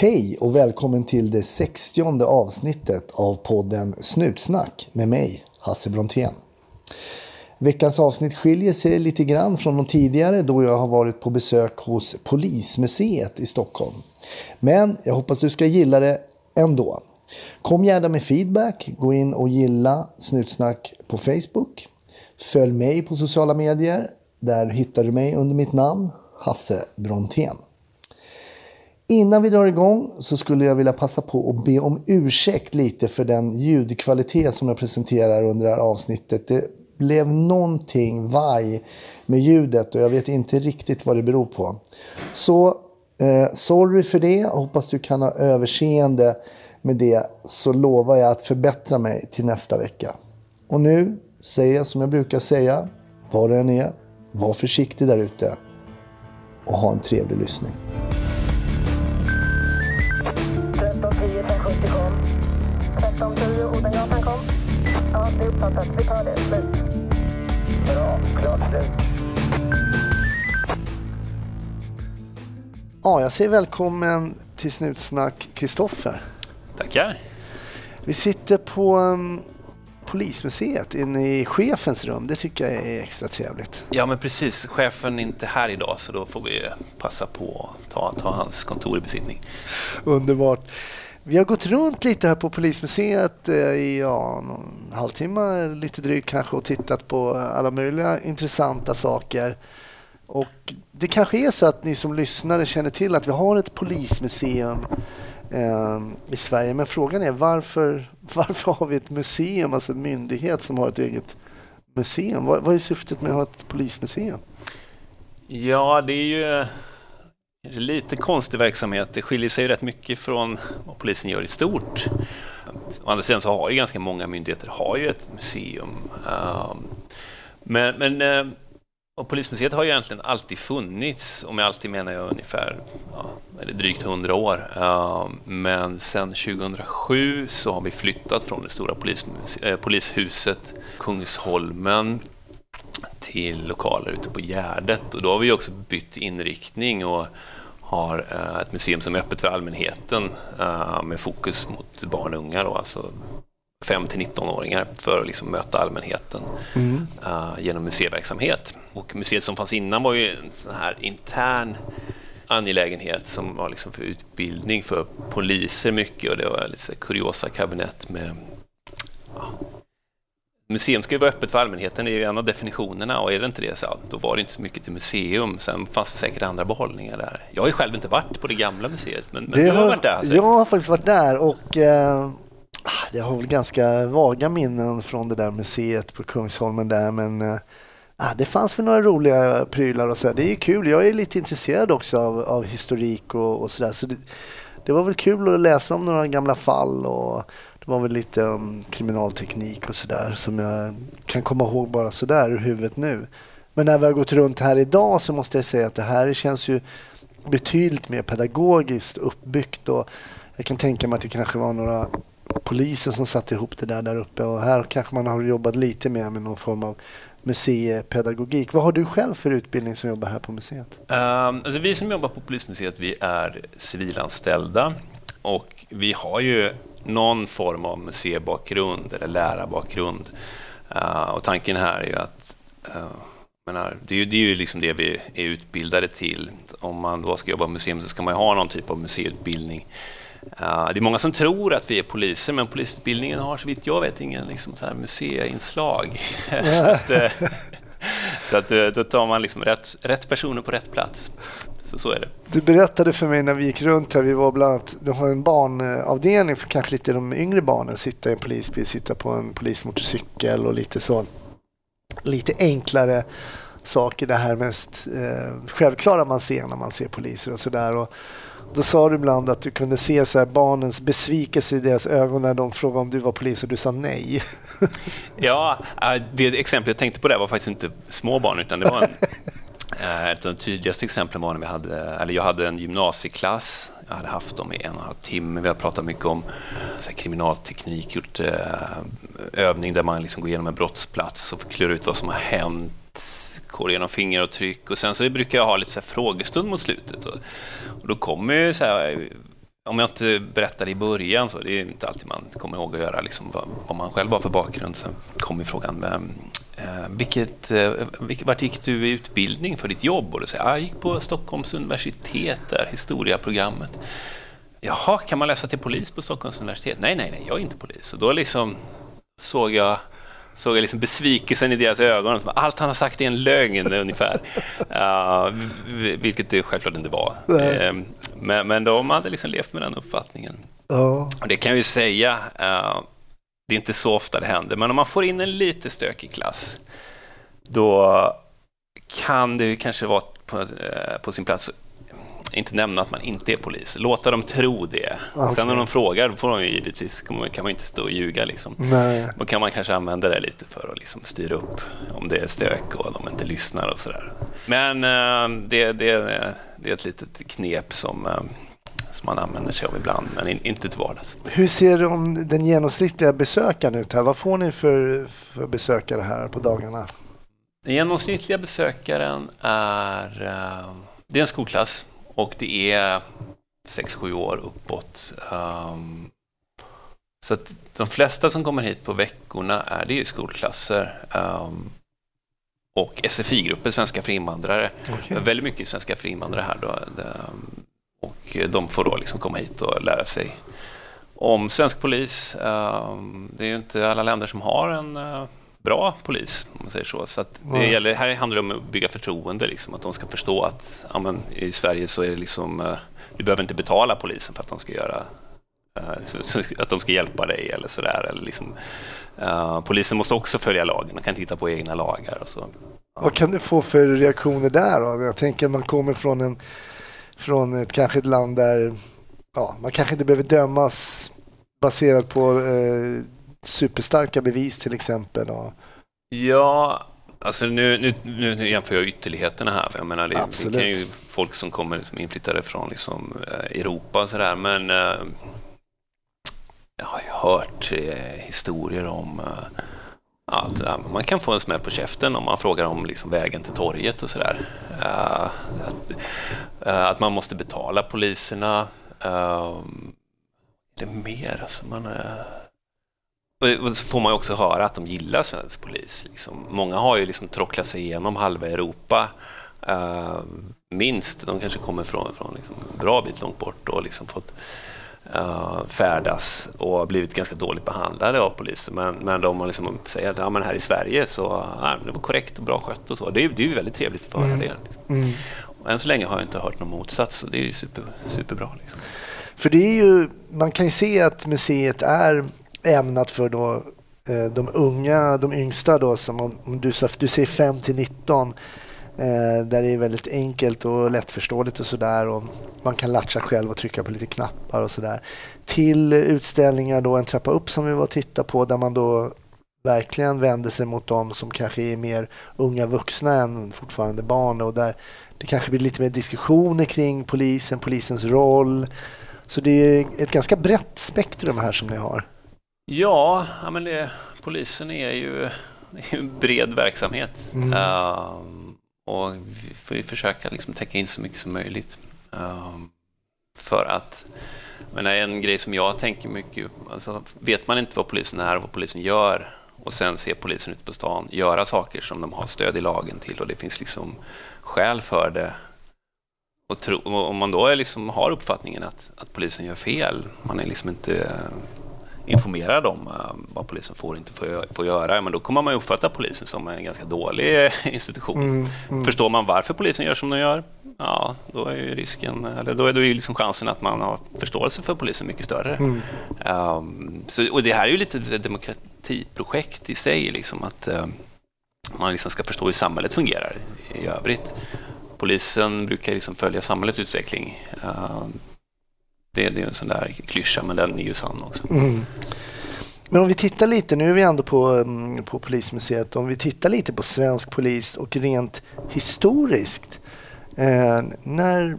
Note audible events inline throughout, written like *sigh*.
Hej och välkommen till det 60 avsnittet av podden Snutsnack med mig, Hasse Brontén. Veckans avsnitt skiljer sig lite grann från de tidigare då jag har varit på besök hos Polismuseet i Stockholm. Men jag hoppas du ska gilla det ändå. Kom gärna med feedback, gå in och gilla Snutsnack på Facebook. Följ mig på sociala medier, där hittar du mig under mitt namn, Hasse Brontén. Innan vi drar igång så skulle jag vilja passa på att be om ursäkt lite för den ljudkvalitet som jag presenterar under det här avsnittet. Det blev någonting vaj med ljudet och jag vet inte riktigt vad det beror på. Så eh, sorry för det. Hoppas du kan ha överseende med det så lovar jag att förbättra mig till nästa vecka. Och nu säger jag som jag brukar säga, vad det än är, var försiktig där ute och ha en trevlig lyssning. Ja, det är uppfattat. Vi tar det. Slut. Bra. Klart slut. Ja, jag säger välkommen till Snutsnack Kristoffer. Tackar. Vi sitter på um, Polismuseet inne i chefens rum. Det tycker jag är extra trevligt. Ja, men precis. Chefen är inte här idag så då får vi passa på att ta, ta hans kontor i besittning. Underbart. Vi har gått runt lite här på Polismuseet eh, i ja, någon halvtimme, lite drygt kanske, och tittat på alla möjliga intressanta saker. Och det kanske är så att ni som lyssnare känner till att vi har ett polismuseum eh, i Sverige. Men frågan är varför, *laughs* varför har vi ett museum, alltså en myndighet som har ett eget museum? Vad, vad är syftet med att ha ett polismuseum? Ja, det är ju det är lite konstig verksamhet. Det skiljer sig rätt mycket från vad polisen gör i stort. Å andra sidan så har ju ganska många myndigheter har ju ett museum. Ehm, men, men eh, och Polismuseet har ju egentligen alltid funnits, och med alltid menar jag ungefär ja, eller drygt 100 år. Ehm, men sen 2007 så har vi flyttat från det stora eh, polishuset Kungsholmen till lokaler ute på Gärdet. Och då har vi också bytt inriktning och har eh, ett museum som är öppet för allmänheten eh, med fokus mot barn och unga, då, alltså 5 till 19-åringar för att liksom möta allmänheten eh, genom museiverksamhet. Och museet som fanns innan var ju en sån här intern angelägenhet som var liksom för utbildning för poliser mycket och det var lite kuriosa kabinett med Museum ska ju vara öppet för allmänheten, det är ju en av definitionerna och är det inte det så då var det inte så mycket till museum. Sen fanns det säkert andra behållningar där. Jag har ju själv inte varit på det gamla museet, men, men du har varit där. alltså. Jag har faktiskt varit där och eh, jag har väl ganska vaga minnen från det där museet på Kungsholmen där men eh, ah, det fanns väl några roliga prylar och så. Det är ju kul. Jag är lite intresserad också av, av historik och, och sådär. Så det, det var väl kul att läsa om några gamla fall och det var väl lite om kriminalteknik och sådär som jag kan komma ihåg bara sådär ur huvudet nu. Men när vi har gått runt här idag så måste jag säga att det här känns ju betydligt mer pedagogiskt uppbyggt och jag kan tänka mig att det kanske var några poliser som satte ihop det där där uppe och här kanske man har jobbat lite mer med någon form av museipedagogik. Vad har du själv för utbildning som jobbar här på museet? Um, alltså vi som jobbar på Polismuseet vi är civilanställda och vi har ju någon form av museibakgrund eller lärarbakgrund. Uh, och tanken här är ju att uh, menar, det, är ju, det är ju liksom det vi är utbildade till. Om man då ska jobba på museum så ska man ju ha någon typ av museiutbildning. Uh, det är många som tror att vi är poliser, men polisutbildningen har så vitt jag vet ingen liksom, så här museiinslag. *laughs* så att, så att då tar man liksom rätt, rätt personer på rätt plats. Så, så är det. Du berättade för mig när vi gick runt här, vi var bland annat, de har en barnavdelning för kanske lite de yngre barnen, sitta i en polisbil, sitta på en polismotorcykel och lite så, lite enklare saker, det här mest eh, självklara man ser när man ser poliser och sådär. Då sa du ibland att du kunde se så här barnens besvikelse i deras ögon när de frågade om du var polis och du sa nej. Ja, eh, det exempel jag tänkte på där var faktiskt inte små barn, utan det var en, Eh, ett av de tydligaste exemplen var när vi hade, eller jag hade en gymnasieklass. Jag hade haft dem i en och en halv timme. Vi har pratat mycket om så här, kriminalteknik, gjort eh, övning där man liksom går igenom en brottsplats och klurar ut vad som har hänt går igenom fingeravtryck och sen så brukar jag ha lite så här frågestund mot slutet. Och, och då kommer ju så här om jag inte berättar i början, så det är inte alltid man kommer ihåg att göra, liksom, vad, vad man själv har för bakgrund. så kommer frågan, vilket, eh, vilket, vart gick du i utbildning för ditt jobb? Och du säger, ah, jag gick på Stockholms universitet, där, historiaprogrammet. Jaha, kan man läsa till polis på Stockholms universitet? Nej, nej, nej, jag är inte polis. Och då liksom såg jag såg jag liksom besvikelsen i deras ögon. Allt han har sagt är en lögn *laughs* ungefär. Uh, vilket det självklart inte var. Uh, men, men de hade liksom levt med den uppfattningen. Uh. Och det kan jag ju säga, uh, det är inte så ofta det händer, men om man får in en lite stökig klass, då kan det kanske vara på, eh, på sin plats inte nämna att man inte är polis. Låta dem tro det. Okay. Sen när de frågar då får de ju givetvis, kan man inte stå och ljuga. Liksom. Då kan man kanske använda det lite för att liksom styra upp om det är stök och de inte lyssnar och sådär. Men äh, det, det, det är ett litet knep som äh, som man använder sig av ibland, men in, inte till vardags. Hur ser den genomsnittliga besökaren ut här? Vad får ni för, för besökare här på dagarna? Den genomsnittliga besökaren är, äh, det är en skolklass och det är 6-7 år uppåt. Um, så att de flesta som kommer hit på veckorna är det skolklasser um, och SFI-grupper, svenska för invandrare. Okay. Väldigt mycket svenska för invandrare här. Då, och de får då liksom komma hit och lära sig om svensk polis. Um, det är ju inte alla länder som har en uh, bra polis, om man säger så. så det gäller, här handlar det om att bygga förtroende, liksom, att de ska förstå att ja, men, i Sverige så är det liksom, du behöver inte betala polisen för att de ska göra *laughs* att de ska hjälpa dig eller sådär. Eller liksom, uh, polisen måste också följa lagen, de kan titta på egna lagar. Och så. Vad kan du få för reaktioner där? Då? Jag tänker man kommer från, en, från ett, kanske ett land där ja, man kanske inte behöver dömas baserat på eh, superstarka bevis till exempel? Och... Ja, alltså nu, nu, nu jämför jag ytterligheterna här. För jag menar, det, det kan ju folk som kommer liksom inflyttade från liksom, eh, Europa och sådär. Men eh, jag har ju hört eh, historier om eh, att man kan få en smäll på käften om man frågar om liksom, vägen till torget och sådär. Eh, att, eh, att, man måste betala poliserna. Eh, Det är mer alltså, man, och så får man också höra att de gillar svensk polis. Liksom. Många har ju liksom tråcklat sig igenom halva Europa, uh, minst. De kanske kommer från, från liksom en bra bit långt bort och liksom fått uh, färdas och blivit ganska dåligt behandlade av polisen. Men, men de liksom säger att ja, men här i Sverige så ja, det var korrekt och bra skött och så. Det är, det är ju väldigt trevligt att få höra mm. det. Liksom. Mm. Och än så länge har jag inte hört någon motsats, så det är ju super, superbra. Liksom. För det är ju, man kan ju se att museet är ämnat för då, eh, de unga, de yngsta då, som om, om du, du säger 5 till 19, eh, där det är väldigt enkelt och lättförståeligt och sådär. Man kan latcha själv och trycka på lite knappar och sådär. Till utställningar då, en trappa upp som vi var och tittade på, där man då verkligen vänder sig mot de som kanske är mer unga vuxna än fortfarande barn och där det kanske blir lite mer diskussioner kring polisen, polisens roll. Så det är ett ganska brett spektrum här som ni har. Ja, ja men det, polisen är ju, är en bred verksamhet. Mm. Uh, och vi får försöka liksom täcka in så mycket som möjligt. Ehm, för att, men en grej som jag tänker mycket, alltså, vet man inte vad polisen är och vad polisen gör och sen ser polisen ute på stan göra saker som de har stöd i lagen till och det finns liksom skäl för det. Och tro, om man då är liksom, har uppfattningen att, att polisen gör fel, man är liksom inte informerad om uh, vad polisen får och inte får, får göra, men då kommer man uppfatta polisen som en ganska dålig eh, institution. Mm, mm. Förstår man varför polisen gör som de gör, ja, då är ju risken, eller då är det ju liksom chansen att man har förståelse för polisen mycket större. Mm. Um, så, och det här är ju lite ett demokratiprojekt i sig, liksom, att uh, man liksom ska förstå hur samhället fungerar i övrigt. Polisen brukar liksom följa samhällets utveckling. Det, det är en sån där klyscha, men den är ju sann också. Mm. Men om vi tittar lite, nu är vi ändå på, mm, på Polismuseet, om vi tittar lite på svensk polis och rent historiskt. Eh, när,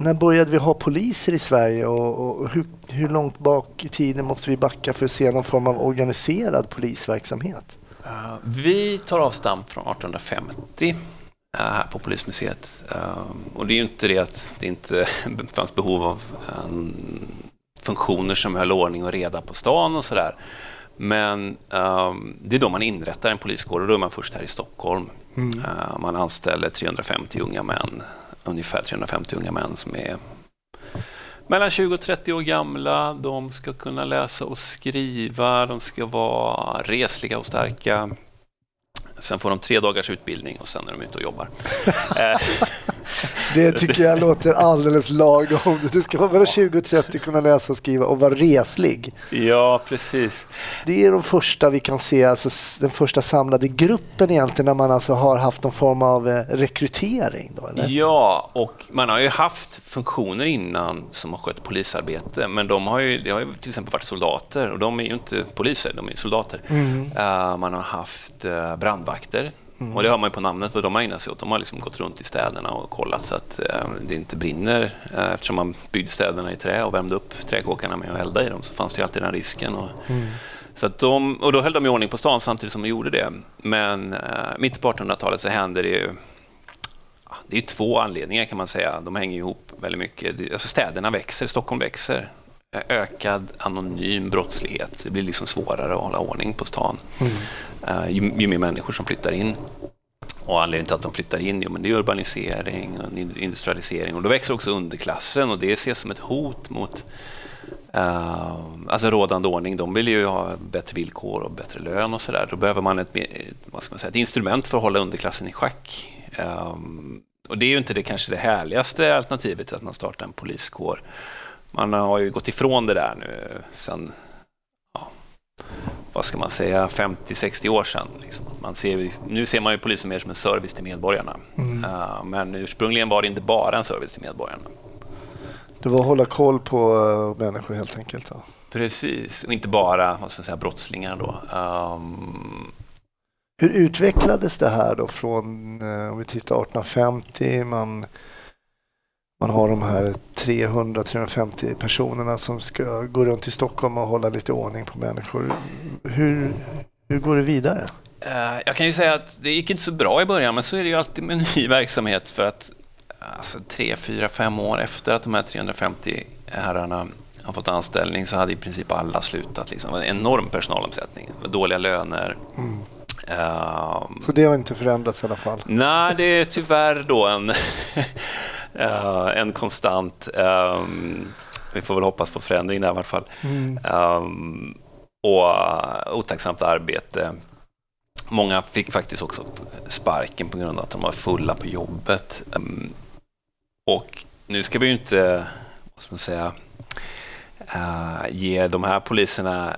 när började vi ha poliser i Sverige och, och hur, hur, långt bak i tiden måste vi backa för att se någon form av organiserad polisverksamhet? Uh, vi tar avstamp från 1850 här på Polismuseet. Ehm, och det är ju inte det att det inte *laughs* fanns behov av funktioner som höll ordning och reda på stan och sådär. Men um, det är då man inrättar en poliskår och då är man först här i Stockholm. Mm. Uh, man anställer 350 unga män, ungefär 350 unga män som är mellan 20 och 30 år gamla. De ska kunna läsa och skriva, de ska vara resliga och starka. Sen får de tre dagars utbildning och sen är de ute och jobbar. *laughs* Eh, det tycker jag låter alldeles lagom. Du ska vara mellan 20 och 30, kunna läsa och skriva och vara reslig. Ja, precis. Det är de första vi kan se, alltså den första samlade gruppen egentligen när man alltså har haft någon form av eh, rekrytering. Då, eller? Ja, och man har ju haft funktioner innan som har skött polisarbete, men de har ju, det har ju till exempel varit soldater och de är ju inte poliser, de är soldater. Mm. Uh, man har haft uh, brandvakter Mm. Och det hör man ju på namnet vad de har ägnat sig åt. De har liksom gått runt i städerna och kollat så att eh, det inte brinner. Eh, eftersom man byggde städerna i trä och värmde upp träkåkarna med att elda i dem så fanns det ju alltid den risken. Och, mm. så att de, och då höll de i ordning på stan samtidigt som de gjorde det. Men eh, mitt på 1800-talet så hände det ju det är två anledningar kan man säga. De hänger ihop väldigt mycket. Alltså städerna växer, Stockholm växer. Ökad anonym brottslighet. Det blir liksom svårare att hålla ordning på stan. Mm. Uh, ju, ju, mer människor som flyttar in. Och anledningen till att de flyttar in jo, men det är urbanisering och industrialisering. Och då växer också underklassen och det ses som ett hot mot uh, alltså rådande ordning. De vill ju ha bättre villkor och bättre lön och sådär. Då behöver man ett, vad ska man säga, ett instrument för att hålla underklassen i schack. Um, och det är ju inte det kanske det härligaste alternativet att man startar en poliskår. Man har ju gått ifrån det där nu sen vad ska man säga, 50-60 år sedan. Liksom. Man ser, nu ser man ju polisen mer som en service till medborgarna. Mm. Uh, men ursprungligen var det inte bara en service till medborgarna. Det var att hålla koll på uh, människor helt enkelt? Då. Precis, och inte bara vad ska jag säga, brottslingar. Då. Um... Hur utvecklades det här då från, uh, om vi tittar 1850, man man har de här 300-350 personerna som ska gå runt i Stockholm och hålla lite ordning på människor. Hur, hur går det vidare? Eh, jag kan ju säga att det gick inte så bra i början, men så är det ju alltid med *laughs* ny verksamhet för att alltså, tre, fyra, fem år efter att de här 350 herrarna har fått anställning så hade i princip alla slutat. Liksom. En enorm personalomsättning, dåliga löner. Mm. Uh, så det har inte förändrats i alla fall? Nej, det är tyvärr då en uh, en konstant. Um, vi får väl hoppas på förändring där i alla fall. Mm. Um, och uh, otacksamt arbete. Många fick faktiskt också sparken på grund av att de var fulla på jobbet. Um, och nu ska vi ju inte, vad ska man säga, uh, ge de här poliserna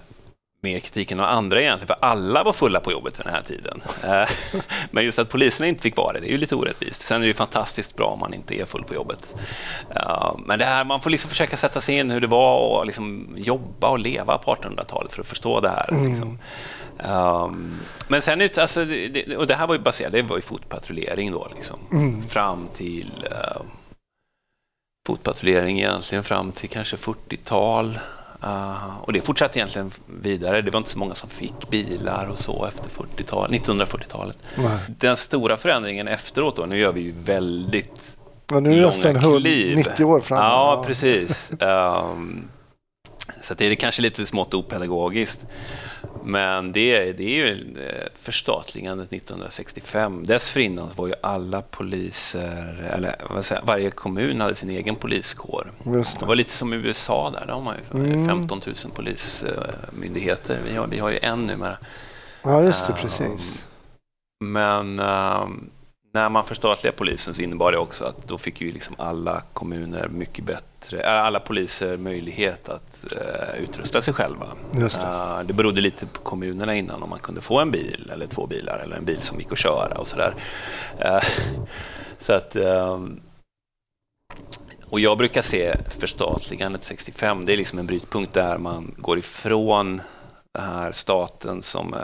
mer kritik än några andra egentligen, för alla var fulla på jobbet vid den här tiden. Eh, *laughs* men just att poliserna inte fick vara det, det är ju lite orättvist. Sen är det ju fantastiskt bra om man inte är full på jobbet. Men det här, man får liksom försöka sätta sig in hur det var att liksom jobba och leva på 1800-talet för att förstå det här. Mm. Liksom. Um, men sen, alltså, det, och det här var ju baserat, det var ju fotpatrullering då, liksom. Mm. fram till uh, fotpatrullering egentligen fram till kanske 40-tal. Uh, och det fortsatte egentligen vidare. Det var inte så många som fick bilar och så efter 40-tal, 1940-talet. Nej. Den stora förändringen efteråt då, nu gör vi ju väldigt ja, nu är det nästan 90 år fram. Ja, precis. Um, så det är kanske lite smått opedagogiskt. Men det, det är ju eh, förstatligandet 1965. Dessförinnan var ju alla poliser, eller vad säger, varje kommun hade sin egen poliskår. Just det. det var lite som i USA där, de har ju mm. 15 000 polismyndigheter. Vi har, vi har ju en numera. Ja, just det, precis. Men um, när man förstatligade polisen så innebar det också att då fick ju liksom alla kommuner mycket bättre, äh, alla poliser möjlighet att uh, utrusta sig själva. Just det. Uh, det berodde lite på kommunerna innan om man kunde få en bil eller två bilar eller en bil som gick att köra och sådär. Uh, *laughs* så att, um, och jag brukar se förstatligandet 65, det är liksom en brytpunkt där man går ifrån här staten som,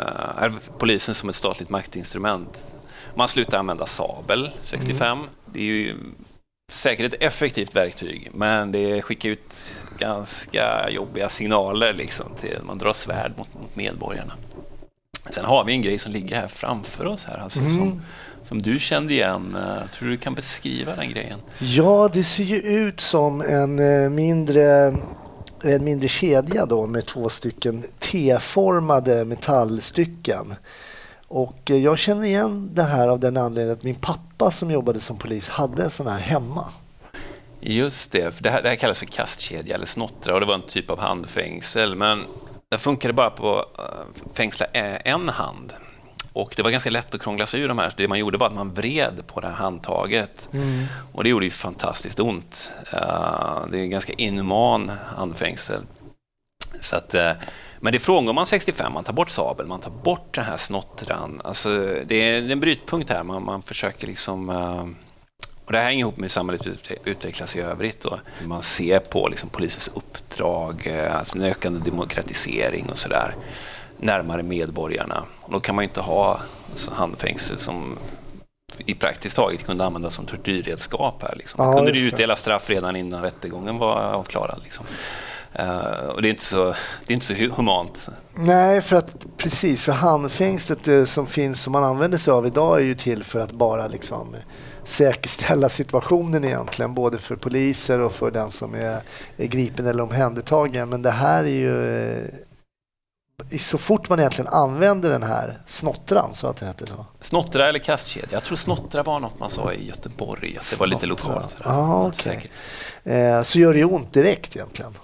polisen som ett statligt maktinstrument man slutar använda sabel 65. Mm. Det är ju säkert ett effektivt verktyg, men det skickar ut ganska jobbiga signaler liksom till man drar svärd mot, mot medborgarna. Sen har vi en grej som ligger här framför oss här, alltså, mm. som, som du kände igen. Jag tror du kan beskriva den grejen? Ja, det ser ju ut som en eh, mindre en mindre kedja då med två stycken T-formade metallstycken. Och eh, jag känner igen det här av den anledningen att min pappa som jobbade som polis hade en sån här hemma. Just det, för det här, det här kallas för kastkedja eller snottra och det var en typ av handfängsel. Men det funkade bara på att uh, fängsla en hand. Och det var ganska lätt att krångla sig ur de här. Det man gjorde var att man vred på det här handtaget. Mm. Och det gjorde ju fantastiskt ont. Det är en ganska inhuman handfängsel. Så att, uh, men det frångår man 65, man tar bort sabeln, man tar bort den här snottran. Alltså, det är en brytpunkt här, man, man försöker liksom uh, och det här hänger ihop med hur samhället utvecklas i övrigt. Och man ser på liksom polisens uppdrag, alltså en ökande demokratisering och sådär närmare medborgarna. Och då kan man inte ha handfängsel som i praktiskt taget kunde användas som tortyrredskap här. Liksom. Ja, kunde du utdela straff redan innan rättegången var avklarad. Liksom. Uh, och det är, inte så, det är inte så humant. Nej, för att precis, för handfängslet eh, som finns som man använder sig av idag är ju till för att bara liksom säkerställa situationen egentligen, både för poliser och för den som är, är gripen eller omhändertagen. Men det här är ju eh, så fort man egentligen använder den här snottran, så att det heter så. Snottra eller kastkedja? Jag tror snottra var något man sa i Göteborg, att det var lite lokalt. Ah, okay. så gör det ont direkt egentligen?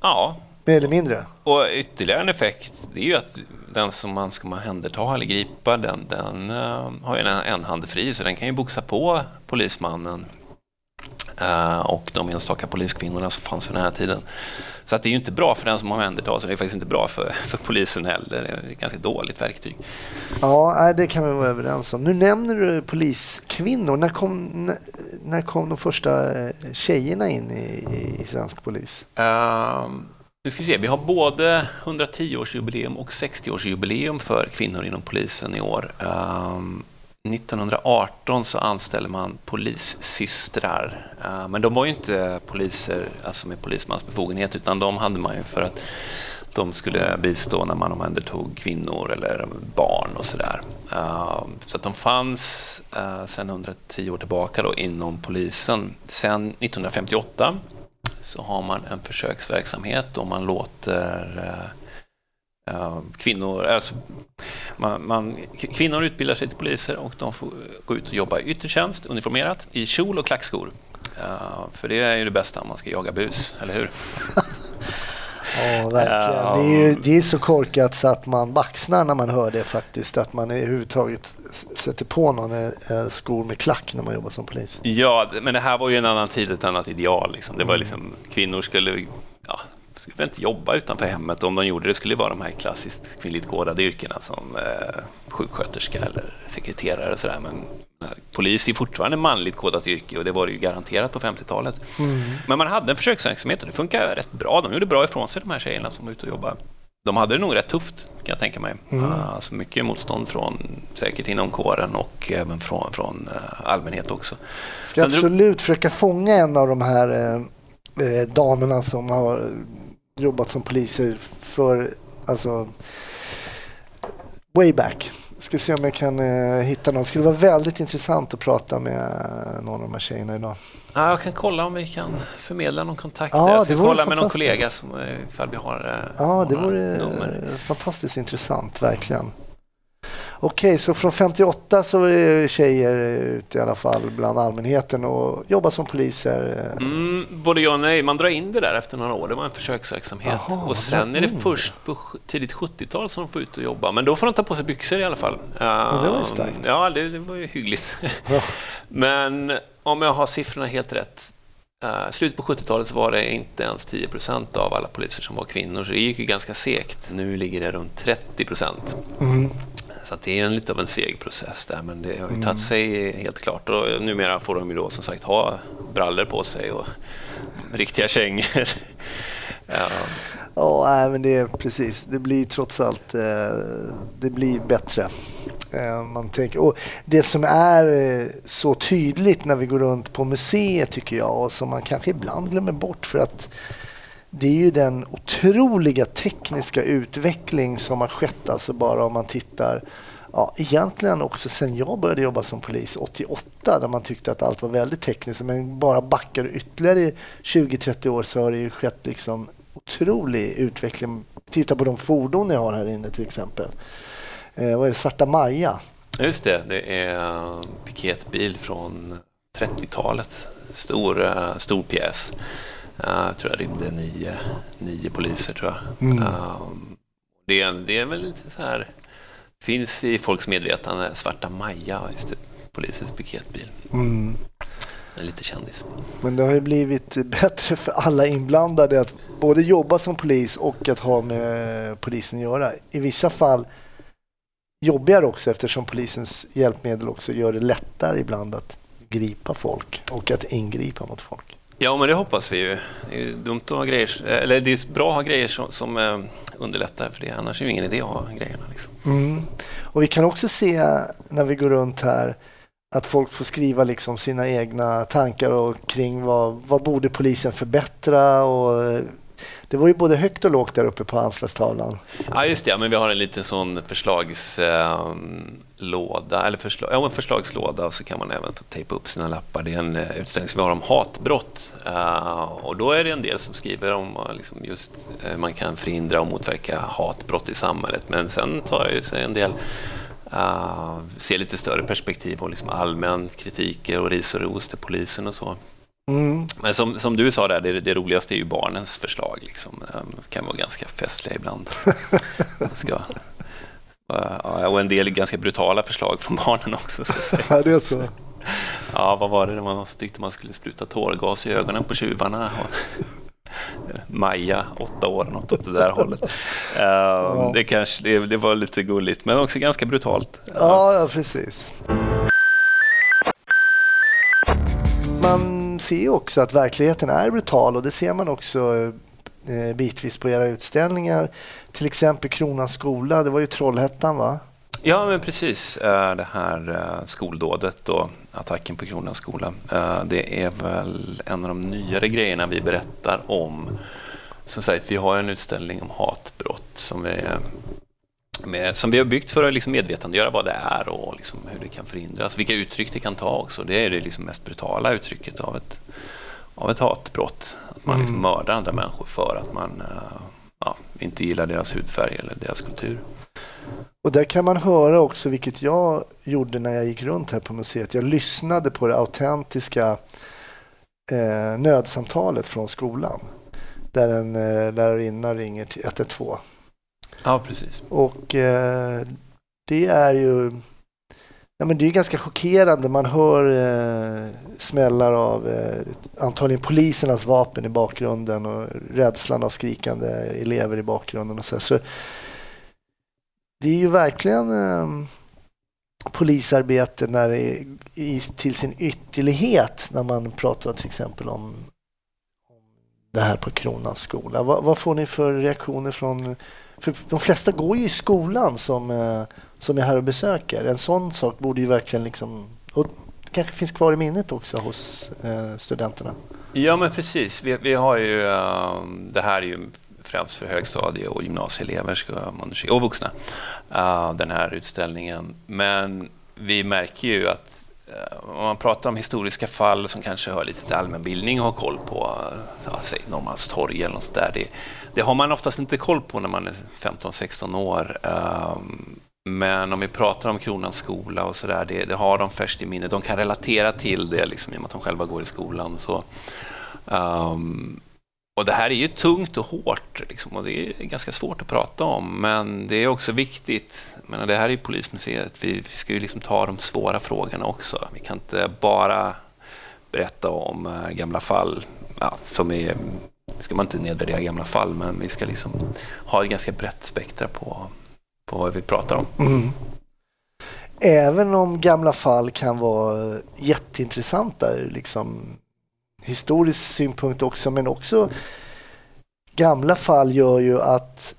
Ja. Mer eller mindre? Och ytterligare en effekt, det är ju att den som man ska omhänderta eller gripa, den, den uh, har ju en, hand fri, så den kan ju boxa på polismannen och de enstaka poliskvinnorna som fanns vid den här tiden. Så att det är ju inte bra för den som omhändertas, det är faktiskt inte bra för, *laughs* för polisen heller. Det är ett ganska dåligt verktyg. Ja, det kan vi vara överens om. Nu nämner du poliskvinnor. När kom, när, kom de första eh, tjejerna in i, i svensk polis? Uh, nu ska vi se, vi har både 110-årsjubileum och 60-årsjubileum för kvinnor inom polisen i år. Uh, 1918 så anställde man polissystrar. Eh, men de var ju inte poliser alltså med polismans befogenhet utan de hade man ju för att de skulle bistå när man omhändertog kvinnor eller barn och sådär. Eh, så att de fanns eh, sedan 110 år tillbaka då inom polisen. Sen 1958 så har man en försöksverksamhet och man låter kvinnor, alltså, man, man, kvinnor utbildar sig till poliser och de får gå ut och jobba i yttre tjänst, uniformerat, i kjol och klackskor. Uh, för det är ju det bästa om man ska jaga bus, eller hur? *laughs* Ja, verkligen. Uh, det, är ju, det är så korkat så att man baxnar när man hör det faktiskt. Att man överhuvudtaget sätter på någon äh, skor med klack när man jobbar som polis. Ja, men det här var ju en annan tid, ett annat ideal. Liksom. Det var mm. liksom, kvinnor skulle ja, skulle inte jobba utanför hemmet. Om de gjorde det skulle det vara de här klassiskt kvinnligt kodade yrkena som eh, sjuksköterska eller sekreterare. Och sådär. Men polis är fortfarande manligt kodat yrke och det var det ju garanterat på 50-talet. Mm. Men man hade en försöksverksamhet och det funkar rätt bra. De gjorde bra ifrån sig de här tjejerna som var ute och jobbade. De hade det nog rätt tufft kan jag tänka mig. Mm. Alltså mycket motstånd från säkert inom kåren och även från, från eh, allmänhet också. Ska Sen absolut du... försöka fånga en av de här eh, eh damerna som har jobbat som poliser för, alltså, way back. Ska se om jag kan eh, hitta någon. Det skulle vara väldigt intressant att prata med någon av de här tjejerna idag. Ja, jag kan kolla om vi kan förmedla någon kontakt. Ja, jag ska kolla med någon kollega som, eh, ifall vi har eh, Ja, det vore nummer. fantastiskt intressant, verkligen. Okej, så från 58 så är tjejer ute i alla fall bland allmänheten och jobbar som poliser? Mm, både ja och nej. Man drar in det där efter några år. Det var en försöksverksamhet. Aha, och sen är det först på tidigt 70-tal som de får ut och jobba. Men då får de ta på sig byxor i alla fall. Ja, det var ju starkt. Ja, det, det var ju hyggligt. Ja. *laughs* Men om jag har siffrorna helt rätt Uh, slutet på 70-talet så var det inte ens 10 procent av alla poliser som var kvinnor, så det gick ju ganska segt. Nu ligger det runt 30 procent. Mm. Så det är en lite av en seg process där, men det har ju mm. tagit sig helt klart. Och numera får de ju då som sagt ha brallor på sig och riktiga kängor. *laughs* ja. Ja, men det är precis. Det blir trots allt eh, det blir bättre. Eh, man tänker, och det som är eh, så tydligt när vi går runt på museet tycker jag och som man kanske ibland glömmer bort för att det är ju den otroliga tekniska utveckling som har skett, alltså bara om man tittar Ja, egentligen också sen jag började jobba som polis 88 där man tyckte att allt var väldigt tekniskt. Men bara backar ytterligare 20-30 år så har det ju skett liksom otrolig utveckling. Titta på de fordon ni har här inne till exempel. Eh, vad är det? Svarta Maja? Just det, det är en piketbil från 30-talet. Stor, eh, stor pjäs. Jag tror jag rymde nio, nio poliser tror jag. Mm. Det, är, det är väl lite så här, finns i folks medvetande, Svarta Maja, just det, polisens piketbil. Mm. En lite kändis. Men det har ju blivit bättre för alla inblandade att både jobba som polis och att ha med polisen att göra. I vissa fall jobbigare också eftersom polisens hjälpmedel också gör det lättare ibland att gripa folk och att ingripa mot folk. Ja, men det hoppas vi ju. Det är dumt att ha grejer, eller det är bra att ha grejer som, som eh, underlättar för det. Annars är det ingen idé att ha grejerna. Liksom. Mm. Och vi kan också se när vi går runt här att folk får skriva liksom sina egna tankar och kring vad, vad borde polisen förbättra och det var ju både högt och lågt där uppe på anslagstavlan. Ja, just det. Men vi har en liten sån förslagslåda, ehm, eller förslag, ja, en förslagslåda och så kan man även tejpa upp sina lappar. Det är en eh, utställning som vi har om hatbrott eh, och då är det en del som skriver om eh, liksom just hur man kan förhindra och motverka hatbrott i samhället. Men sen tar det sig en del Uh, se lite större perspektiv och liksom allmän kritik och ris och ros till polisen och så. Mm. Men som, som du sa, där, det, det roligaste är ju barnens förslag. Liksom. De kan vara ganska festliga ibland. *laughs* ska, uh, och en del ganska brutala förslag från barnen också. Ska säga. Ja, det är så. Ja, vad var det? Det var någon som tyckte man skulle spruta tårgas i ögonen på tjuvarna. *laughs* Maja, åtta år, något åt det där hållet. Uh, det, kanske, det, det, var lite gulligt, men också ganska brutalt. Ja, ja precis. Man ser ju också att verkligheten är brutal och det ser man också eh, bitvis på era utställningar. Till exempel Kronans skola, det var ju Trollhättan va? Ja, men precis. Eh, det här eh, skoldådet och attacken på Kronans skola. Eh, det är väl en av de nyare grejerna vi berättar om. Som sagt, vi har en utställning om hatbrott som vi, med, som vi har byggt för att liksom medvetandegöra vad det är och liksom hur det kan förhindras. Vilka uttryck det kan ta också. Det är det liksom mest brutala uttrycket av ett, av ett hatbrott. Att man liksom Mm. mördar andra människor för att man ja, inte gillar deras hudfärg eller deras kultur. Och där kan man höra också, vilket jag gjorde när jag gick runt här på museet. Jag lyssnade på det autentiska eh, nödsamtalet från skolan. Där en eh, lärarinna ringer till 112. Ja, precis. Och eh, det är ju ja, men det är ganska chockerande. Man hör eh, smällar av eh, antagligen polisernas vapen i bakgrunden och rädslan av skrikande elever i bakgrunden. Och så, här. så det är ju verkligen eh, polisarbete när det är i, till sin ytterlighet när man pratar till exempel om, om det här på Kronans skola. Vad, vad får ni för reaktioner från för de flesta går ju i skolan som, eh, som är här och besöker. En sån sak borde ju verkligen liksom... Och det kanske finns kvar i minnet också hos eh, studenterna. Ja, men precis. Vi, vi har ju, eh, det här är ju främst för högstadie och gymnasieelever ska undersöka, och vuxna, den här utställningen. Men vi märker ju att om man pratar om historiska fall som kanske hör lite till allmänbildning och har koll på, ja, säg Norrmalmstorg eller något sånt där. Det, det har man oftast inte koll på när man är 15-16 år. Ehm, men om vi pratar om Kronans skola och sådär, det, det har de färskt i minnet. De kan relatera till det liksom, i och med att de själva går i skolan. Så, um, och det här är ju tungt och hårt liksom, och det är ganska svårt att prata om. Men det är också viktigt. menar, det här är ju Polismuseet. Vi, vi ska ju liksom ta de svåra frågorna också. Vi kan inte bara berätta om eh, gamla fall ja, som är ska man inte nedvärdera gamla fall, men vi ska liksom ha ett ganska brett spektra på, på vad vi pratar om. Mm. Även om gamla fall kan vara jätteintressanta ur liksom historisk synpunkt också, men också gamla fall gör ju att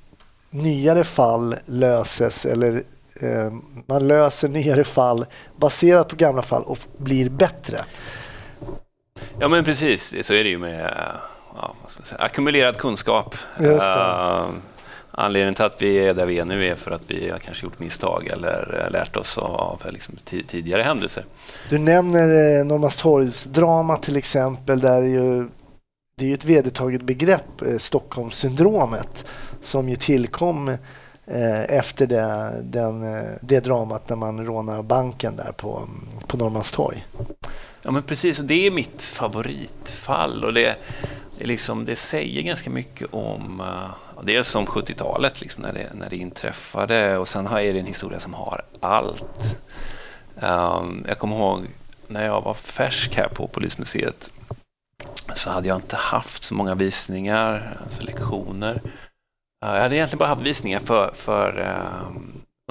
nyare fall löses eller eh, man löser nyare fall baserat på gamla fall och blir bättre. Ja, men precis. Så är det ju med ja, ackumulerad kunskap. Uh, anledningen till att vi är där vi är nu är för att vi har kanske gjort misstag eller lärt oss av liksom, tidigare händelser. Du nämner eh, Norrmalmstorgsdrama till exempel där ju det är ju ett vedertaget begrepp, eh, Stockholmssyndromet, som ju tillkom eh, efter det, den, eh, det dramat när man rånar banken där på, på Norrmalmstorg. Ja, men precis. Och det är mitt favoritfall. Och det, det, liksom, det säger ganska mycket om uh, dels om 70-talet, liksom, när, det, när det inträffade. Och sen är det en historia som har allt. Um, jag kommer ihåg när jag var färsk här på Polismuseet så hade jag inte haft så många visningar, alltså lektioner. Uh, jag hade egentligen bara haft visningar för, för uh,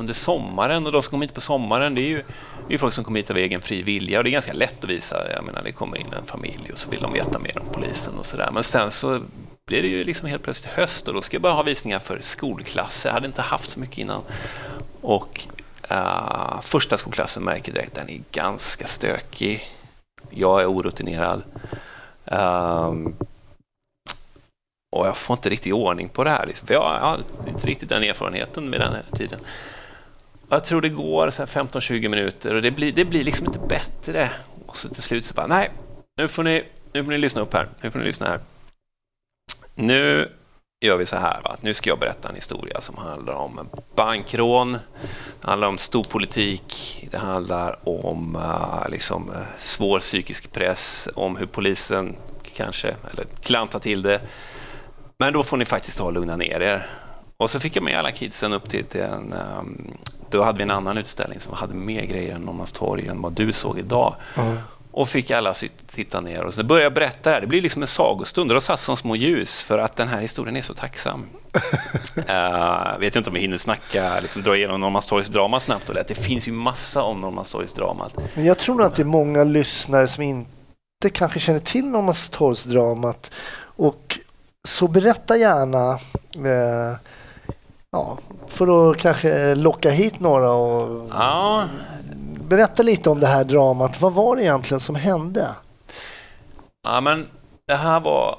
under sommaren och de som kommer hit på sommaren det är ju det är folk som kommer hit av egen fri vilja och det är ganska lätt att visa. Jag menar, det kommer in en familj och så vill de veta mer om polisen och sådär. Men sen så blir det ju liksom helt plötsligt höst och då ska jag bara ha visningar för skolklasser. Jag hade inte haft så mycket innan. Och uh, första skolklassen märker direkt att den är ganska stökig. Jag är orutinerad. Um, och jag får inte riktigt ordning på det här. Liksom. För jag har inte riktigt den erfarenheten med den här tiden. Jag tror det går 15-20 minuter och det blir, det blir liksom inte bättre. Och så till slut så bara, nej, nu får ni, nu får ni lyssna upp här. Nu får ni lyssna här. Nu gör vi så här, va? nu ska jag berätta en historia som handlar om bankrån, det handlar om storpolitik, det handlar om eh, liksom, eh, svår psykisk press, om hur polisen kanske, eller klantar till det. Men då får ni faktiskt ta och lugna ner er. Och så fick jag med alla kidsen upp till, till en um, då hade vi en annan utställning som hade mer grejer än Norrmalmstorg än vad du såg idag. Mm. Och fick alla titta ner och så började jag berätta det här. Det blir liksom en sagostund och då satt som små ljus för att den här historien är så tacksam. uh, *laughs* vet inte om vi hinner snacka, liksom dra igenom Norrmalmstorgs drama snabbt och Det finns ju massa om Norrmalmstorgs dramat. Men jag tror nog att det är många lyssnare som inte kanske känner till Norrmalmstorgs dramat och så berätta gärna uh, ja, för att kanske locka hit några och ja. berätta lite om det här dramat. Vad var det egentligen som hände? Ja, men det här var,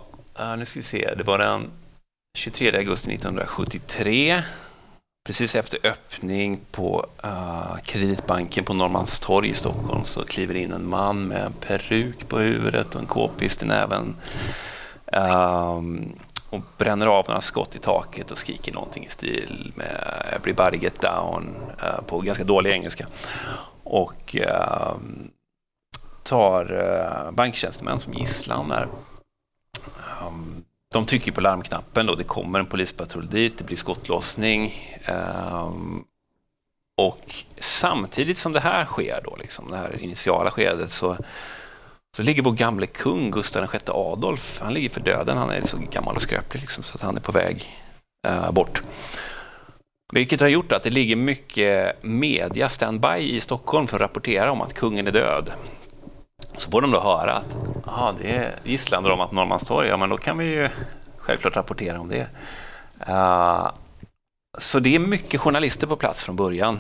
nu ska vi se, det var den 23 augusti 1973. Precis efter öppning på uh, Kreditbanken på Norrmalmstorg i Stockholm så kliver in en man med en peruk på huvudet och en k-pist i näven. Um, och bränner av några skott i taket och skriker någonting i stil med “Everybody get down” eh, på ganska dålig engelska. Och ehm, tar eh, banktjänstemän som gisslan där. Ehm, de trycker på larmknappen då, det kommer en polispatrull dit, det blir skottlossning. Ehm, och samtidigt som det här sker, då, liksom, det här initiala skedet, så så ligger vår gamle kung Gustav VI Adolf, han ligger för döden. Han är så gammal och skröplig liksom, så att han är på väg uh, bort. Vilket har gjort att det ligger mycket media standby i Stockholm för att rapportera om att kungen är död. Så får de då höra att aha, det är gisslandramat Norrmalmstorg, ja men då kan vi ju självklart rapportera om det. Uh, så det är mycket journalister på plats från början.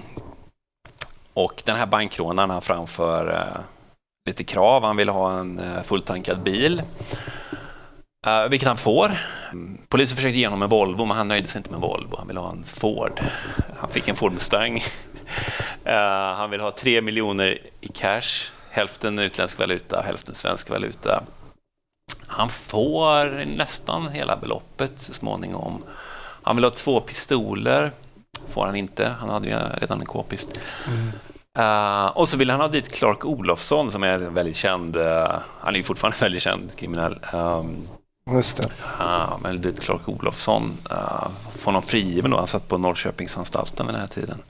Och den här bankrånaren framför uh, lite krav. Han vill ha en eh, fulltankad bil. Uh, vilket han får. Polisen försökte ge honom en Volvo, men han nöjde sig inte med Volvo. Han ville ha en Ford. Han fick en Ford Mustang. Uh, eh, han vill ha tre miljoner i cash. Hälften utländsk valuta, hälften svensk valuta. Han får nästan hela beloppet så småningom. Han vill ha två pistoler. får han inte. Han hade ju redan en k-pist. Mm. Uh, och så vill han ha dit Clark Olofsson som är väldigt känd, uh, han är ju fortfarande *laughs* väldigt känd kriminell. Um, Just det. Uh, men dit Clark Olofsson, uh, får honom frigiven då, han satt på Norrköpingsanstalten vid den här tiden.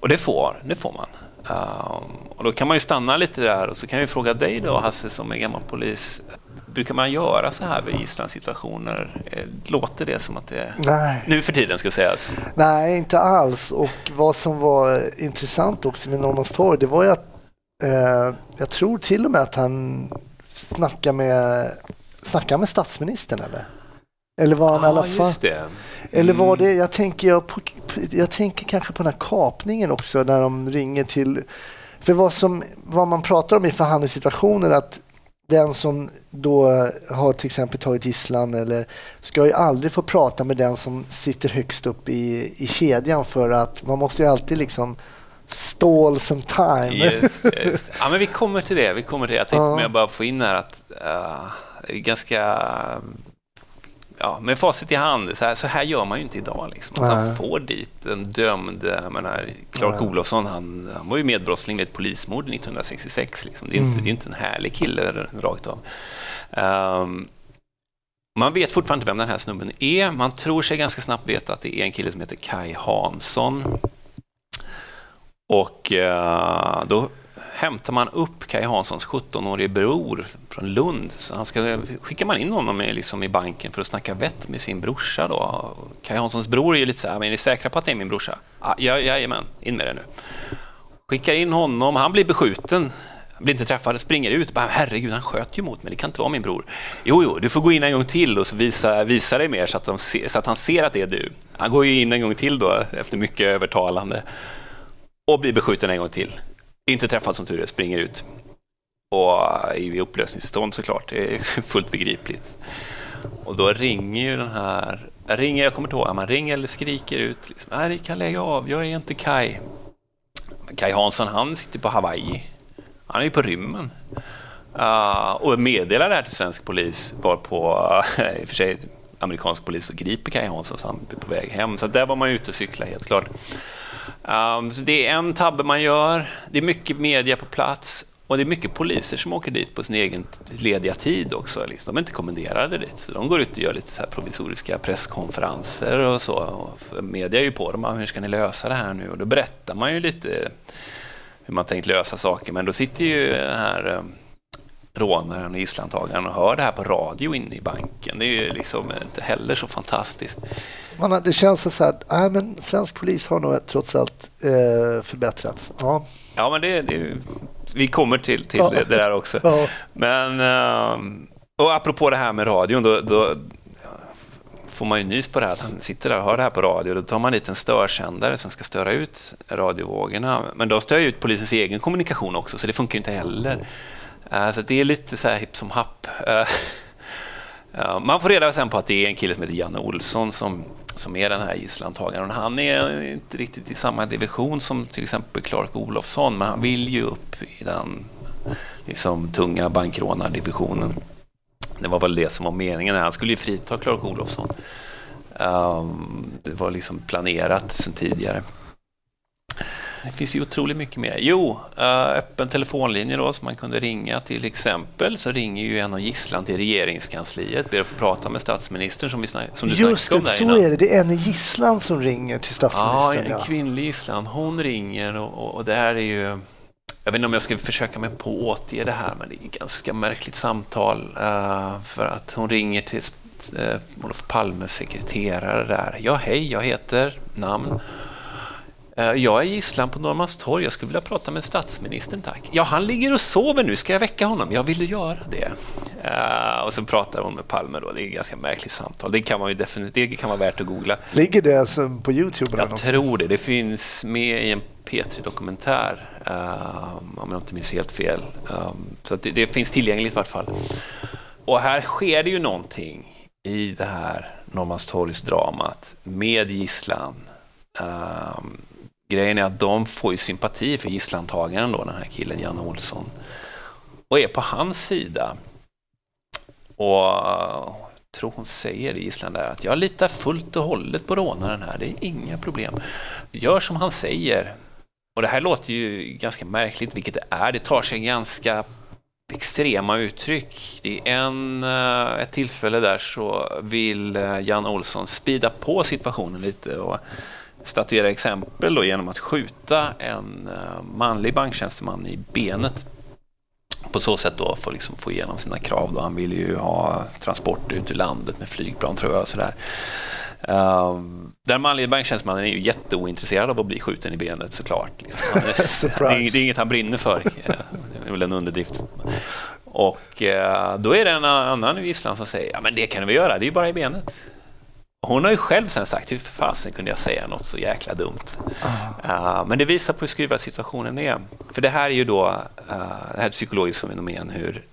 Och det får, det får man. Uh, och då kan man ju stanna lite där och så kan vi fråga dig då Hasse som är gammal polis. Brukar man göra så här vid gisslansituationer? Eh, låter det som att det Nej. nu för tiden ska sägas? Nej, inte alls. Och vad som var intressant också med Norrmalmstorg, det var ju att eh, jag tror till och med att han snackade med, snackade med statsministern eller? Eller var han ah, i alla fall... Mm. Eller var det, jag tänker, jag, på, jag tänker kanske på den här kapningen också när de ringer till... För vad, som, vad man pratar om i förhandlingssituationer att den som då har till exempel tagit gisslan eller ska ju aldrig få prata med den som sitter högst upp i, i kedjan för att man måste ju alltid liksom stall some time. Just, just. *laughs* Ja, men vi kommer till det. Vi kommer till det. Jag tänkte ja. med bara få in här att uh, ganska ja, med facit i hand, så här, så här gör man ju inte idag. Liksom. Att man Nej. får dit en dömd, menar, Clark Nej. Olofsson, han, han var ju medbrottsling vid ett polismord 1966. Liksom. Det, är inte, Mm. det är inte en härlig kille rakt av. Ehm, man vet fortfarande inte vem den här snubben är. Man tror sig ganska snabbt veta att det är en kille som heter Kai Hansson. Och eh, då hämtar man upp Kaj Hanssons 17-årige bror från Lund. Så han ska, skickar man in honom i, liksom i banken för att snacka vett med sin brorsa. Då. Kaj Hanssons bror är ju lite så här, men är ni säkra på att det är min brorsa? Ah, ja, jajamän, in med det nu. Skickar in honom, han blir beskjuten. Blir inte träffad, springer ut. Bara, Herregud, han sköt ju mot mig, det kan inte vara min bror. Jo, jo, du får gå in en gång till och så visa, visa dig mer så att, de se, så att han ser att det är du. Han går ju in en gång till då, efter mycket övertalande. Och blir beskjuten en gång till. Inte träffad som tur är, springer ut. Och är i upplösningstillstånd såklart, det är *laughs* fullt begripligt. Och då ringer ju den här, ringer, jag kommer inte ihåg, man ringer eller skriker ut. Liksom, äh, Nej, ni kan lägga av, jag är inte Kai. Men Kai Hansson, han sitter på Hawaii. Han är ju på rymmen. Uh, och meddelar det här till svensk polis, var på *laughs* i och för sig amerikansk polis och griper Kai Hansson så han är på väg hem. Så där var man ute och cykla helt klart. Um, så det är en tabbe man gör. Det är mycket media på plats och det är mycket poliser som åker dit på sin egen lediga tid också. Liksom. De är inte kommenderade dit, så de går ut och gör lite så här provisoriska presskonferenser och så. Och media är ju på dem, hur ska ni lösa det här nu? Och då berättar man ju lite hur man tänkt lösa saker, men då sitter ju den här ehm, rånaren och islandtagaren och hör det här på radio inne i banken. Det är ju liksom inte heller så fantastiskt. Man det känns så här, nej men svensk polis har nog trots allt eh, förbättrats. Ja. Ja, men det, det, vi kommer till, till Ja. det, det där också. Ja. Men, ehm, och apropå det här med radion, då, då får man ju nys på det här att han sitter där och hör det här på radio. Då tar man dit en störsändare som ska störa ut radiovågorna. Men då stör ju ut polisens egen kommunikation också, så det funkar ju inte heller. Eh, så det är lite så här hipp som happ. Eh, man får reda sen på att det är en kille som heter Janne Olsson som, som är den här gisslantagaren. Han är inte riktigt i samma division som till exempel Clark Olofsson, men han vill ju upp i den liksom, tunga bankrånardivisionen. Det var väl det som var meningen. Han skulle ju frita Clark Olofsson. Ehm, det var liksom planerat sen tidigare. Det finns ju otroligt mycket mer. Jo, eh, öppen telefonlinje då som man kunde ringa till exempel. Så ringer ju en av gisslan till regeringskansliet, ber att få prata med statsministern som, vi snack, som du Just det, så innan. är det. Det är en gisslan som ringer till Ja, statsministern. en Ja, kvinnlig gisslan. Hon ringer och, och, det här är ju... Jag vet inte om jag ska försöka mig på att återge det här, men det är ett ganska märkligt samtal. eh, för att hon ringer till uh, Olof Palmes sekreterare där. Ja, hej, jag heter namn. Eh, jag är gisslan på Norrmalmstorg. Jag skulle vilja prata med statsministern, tack. Ja, han ligger och sover nu. Ska jag väcka honom? Jag ville göra det. Eh, och så pratar hon med Palme då. Det är ett ganska märkligt samtal. Det kan, man ju definitivt, det kan vara värt att googla. Ligger det alltså på Youtube? Jag tror det. Det finns med i en P3-dokumentär, um, om jag inte minns helt fel. Um, så det, det finns tillgängligt i vart fall. Och här sker det ju någonting i det här Norrmalmstorgsdramat med gisslan. Um, grejen är att de får ju sympati för gisslantagaren då, den här killen Janne Olsson. Och är på hans sida. Och jag tror hon säger i Island där att jag litar fullt och hållet på rånaren här, det är inga problem. Gör som han säger. Och det här låter ju ganska märkligt, vilket det är. Det tar sig ganska extrema uttryck. Det är en, eh, ett tillfälle där så vill eh, Jan Olsson spida på situationen lite och statuera exempel då genom att skjuta en eh, manlig banktjänsteman i benet på så sätt då få, liksom få igenom sina krav. Då. Han vill ju ha transport ut ur landet med flygplan tror jag. Sådär. Um, den manliga banktjänstemannen är ju jätteointresserad av att bli skjuten i benet såklart. Liksom. Han *laughs* det, det är inget han brinner för. Det är väl en underdrift. Och eh, då är det en annan i Island som säger ja men det kan vi göra, det är ju bara i benet. Hon har ju själv sen sagt hur fasen kunde jag säga något så jäkla dumt. Uh, men det visar på hur skruvad situationen är. För det här är ju då uh, det här är psykologiskt fenomen hur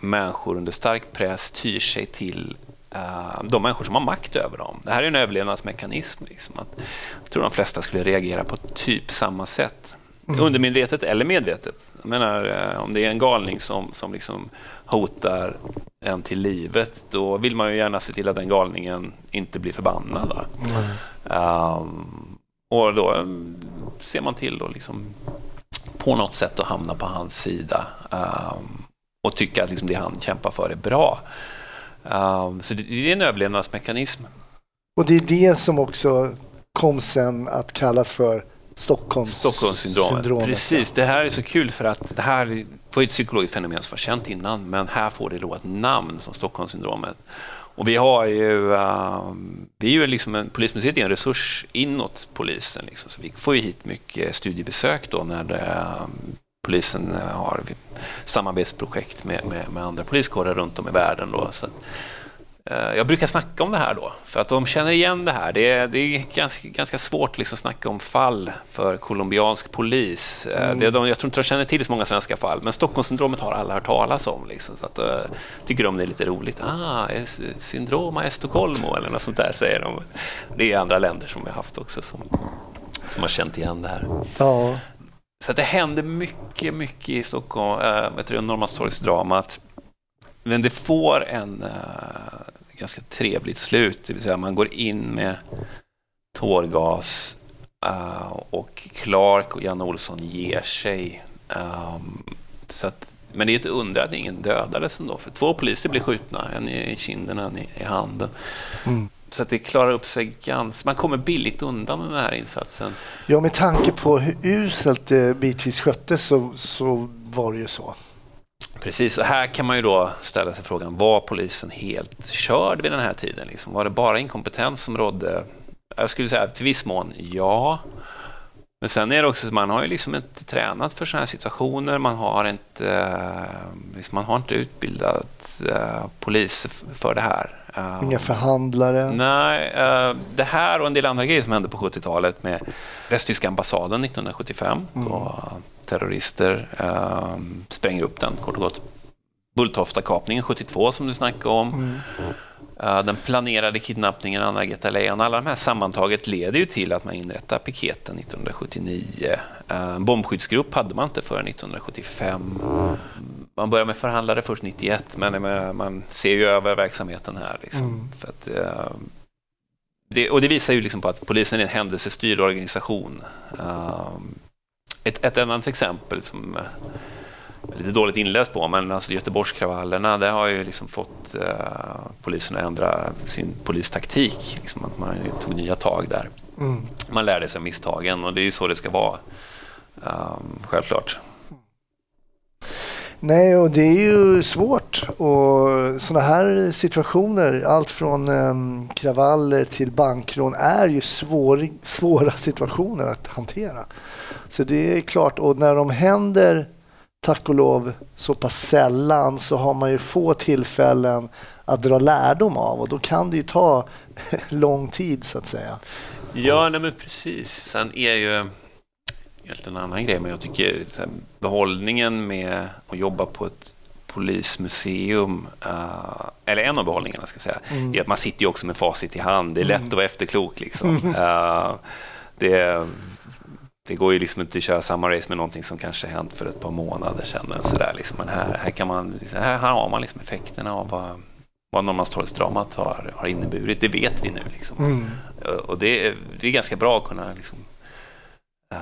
människor under stark press tyr sig till uh, de människor som har makt över dem. Det här är en överlevnadsmekanism. Liksom, att, jag tror de flesta skulle reagera på typ samma sätt. Undermedvetet eller medvetet. Jag menar, eh, om det är en galning som, som liksom hotar en till livet, då vill man ju gärna se till att den galningen inte blir förbannad. Um, och då um, ser man till att liksom på något sätt att hamna på hans sida um, och tycka att liksom det han kämpar för är bra. Um, så det, det är en överlevnadsmekanism. Och det är det som också kom sen att kallas för Stockholms Stockholmssyndromet. syndromet. Precis, det här är så kul för att det här var ett psykologiskt fenomen som var känt innan, men här får det då ett namn som Stockholmssyndromet. Och vi har ju, uh, vi är ju liksom en, Polismuseet är en resurs inåt polisen. Liksom. Så vi får ju hit mycket studiebesök då när det, uh, polisen har samarbetsprojekt med, med, med, andra poliskårer runt om i världen. Då. Så att, jag brukar snacka om det här då, för att de känner igen det här. Det är, det är ganska, ganska svårt liksom att snacka om fall för colombiansk polis. Uh, Mm. det är de, jag tror inte de känner till så många svenska fall, men Stockholmssyndromet har alla hört talas om. Liksom, så att, uh, tycker de det är lite roligt. Ah, syndroma Estocolmo eller något sånt där säger de. Det är andra länder som vi har haft också som, som har känt igen det här. Ja, Så att det händer mycket, mycket i Stockholm, äh, du, Norrmalmstorgsdramat. Men det får en äh, ganska trevligt slut, det vill säga man går in med tårgas äh, och Clark och Jan Olsson ger sig. Ähm, så att, men det är ett under att ingen dödades ändå, för två poliser blir skjutna, en i kinden och en i, i handen. Mm. Så att det klarar upp sig ganska... Man kommer billigt undan med den här insatsen. ja med tanke på hur uselt det bitvis sköttes så, så var det ju så. Precis, och här kan man ju då ställa sig frågan, var polisen helt körd vid den här tiden? Liksom? Var det bara inkompetens som rådde? Jag skulle säga till viss mån ja. Men sen är det också så man har ju liksom inte tränat för sådana här situationer. Man har inte, eh, liksom, man har inte utbildat eh, poliser för det här. Eh, Inga förhandlare. Nej, eh, det här och en del andra grejer som hände på 70-talet med västtyska ambassaden 1975 då terrorister eh, spränger upp den kort och gott. Bulltofta-kapningen 72 som du snackade om. Eh, den planerade kidnappningen av Anna-Greta Leijon. Alla de här sammantaget leder ju till att man inrättar piketen 1979. Eh, bombskyddsgrupp hade man inte förrän 1975. Man börjar med förhandlare först 91, men man ser ju över verksamheten här. Liksom, för att, eh, det, och det visar ju liksom på att polisen är en händelsestyrd organisation. Eh, ett, ett annat exempel som eh, jag är lite dåligt inläst på, men alltså Göteborgskravallerna, det har ju liksom fått eh, polisen att ändra sin polistaktik. Liksom att man tog nya tag där. Mm. Man lärde sig av misstagen och det är ju så det ska vara. Um, självklart. Nej, och det är ju svårt. Och sådana här situationer, allt från um, kravaller till bankrån, är ju svår, svåra situationer att hantera. Så det är klart, och när de händer, tack och lov, så pass sällan så har man ju få tillfällen att dra lärdom av och då kan det ju ta *laughs* lång tid så att säga. Ja, nej men precis. Sen är ju helt en annan grej, men jag tycker här, behållningen med att jobba på ett polismuseum, eh, eller en av behållningarna ska jag säga, Mm. är att man sitter ju också med facit i hand. Det är lätt att vara efterklok. Liksom. Eh, det, det går ju liksom inte att köra samma race med någonting som kanske hänt för ett par månader sedan. Så där, liksom. Men här, här, kan man, liksom, här, här har man liksom effekterna av vad, vad Norrmalmstorgsdramat har, har inneburit. Det vet vi nu. Liksom. Mm. Och det det är ganska bra att kunna liksom, eh, Eh,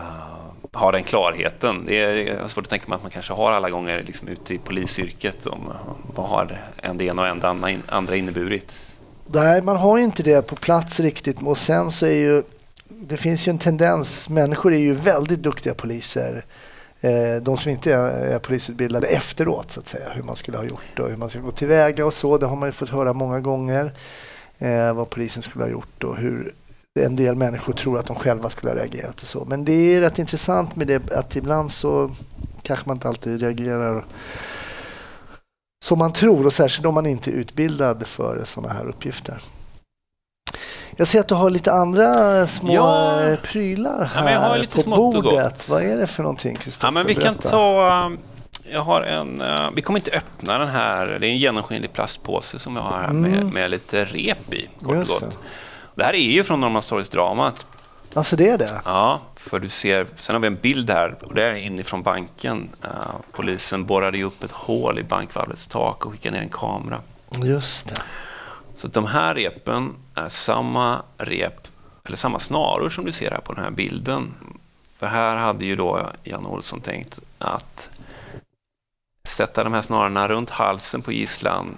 ha den klarheten. Det är, jag har svårt att tänka mig att man kanske har alla gånger liksom, ute i polisyrket om vad har en det ena och en det andra- inneburit. Nej, man har ju inte det på plats riktigt. Och sen så är ju, det finns ju en tendens, människor är ju väldigt duktiga poliser. Eh, de som inte är, polisutbildade efteråt så att säga, hur man skulle ha gjort och hur man ska gå tillväga och så. Det har man ju fått höra många gånger. Eh, vad polisen skulle ha gjort och hur en del människor tror att de själva skulle ha reagerat och så. Men det är rätt intressant med det att ibland så kanske man inte alltid reagerar som man tror och särskilt om man inte är utbildad för sådana här uppgifter. Jag ser att du har lite andra små Ja. eh, prylar Ja, här lite på bordet. Vad är det för någonting Kristoffer? Ja, men vi kan ta... um, Jag har en... uh, Vi kommer inte öppna den här. Det är en genomskinlig plastpåse som jag har här med, Mm. med lite rep i. Kort och gott. Det här är ju från Norrmalmstorgsdramat. Alltså det är det? Ja, för du ser, sen har vi en bild här och det är inifrån banken. Uh, polisen borrade ju upp ett hål i bankvalvets tak och skickade ner en kamera. Just det. Så de här repen är samma rep, eller samma snaror som du ser här på den här bilden. För här hade ju då Jan Olsson tänkt att sätta de här snarorna runt halsen på gisslan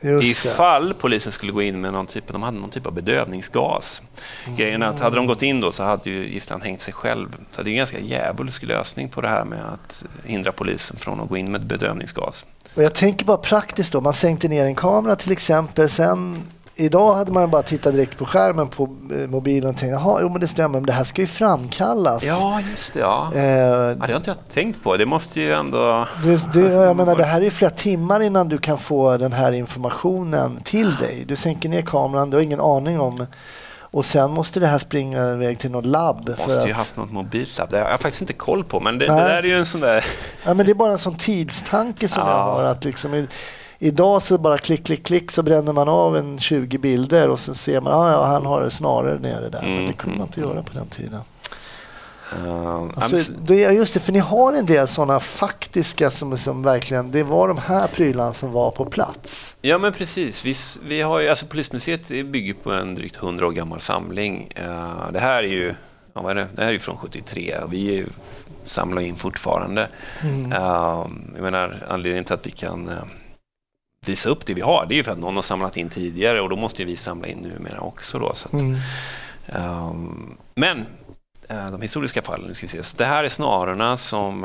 Just det. ifall polisen skulle gå in med någon typ, de hade någon typ av bedövningsgas. Grejen är att hade de gått in då så hade ju gisslan hängt sig själv. Så det är en ganska djävulsk lösning på det här med att hindra polisen från att gå in med bedövningsgas. Och jag tänker bara praktiskt då, man sänkte ner en kamera till exempel, sen Idag hade man bara tittat direkt på skärmen på eh, mobilen och tänkt jaha, jo men det stämmer, men det här ska ju framkallas. Ja, just det. Ja. Eh, Ja, det har inte jag tänkt på. Det måste ju ändå... det, det, jag menar, det här är ju flera timmar innan du kan få den här informationen till dig. Du sänker ner kameran, du har ingen aning om och sen måste det här springa iväg till något labb. Måste för ju att, haft något mobillabb. Det har jag faktiskt inte koll på, men det, det där är ju en sån där... ja, men det är bara en sån tidstanke som Ja. jag har. Att liksom idag så bara klick, klick, klick så bränner man av en 20 bilder och så ser man att ja, han har snarare nere där. Men det kunde man inte göra på den tiden. Uh, Alltså, det är just det, för ni har en del sådana faktiska som, som verkligen, det var de här prylarna som var på plats. Ja, men precis. Vi, vi har ju, alltså, Polismuseet det bygger på en drygt 100 år gammal samling. Eh, det här är ju ja, vad är det? Det här är ju från 73 och vi samlar in fortfarande. Mm. Eh, jag menar, anledningen till att vi kan eh, visa upp det vi har, det är ju för att någon har samlat in tidigare och då måste vi samla in numera också. Då, så att, Mm. Ehm, men eh, de historiska fallen, nu ska vi se. Så det här är snarorna som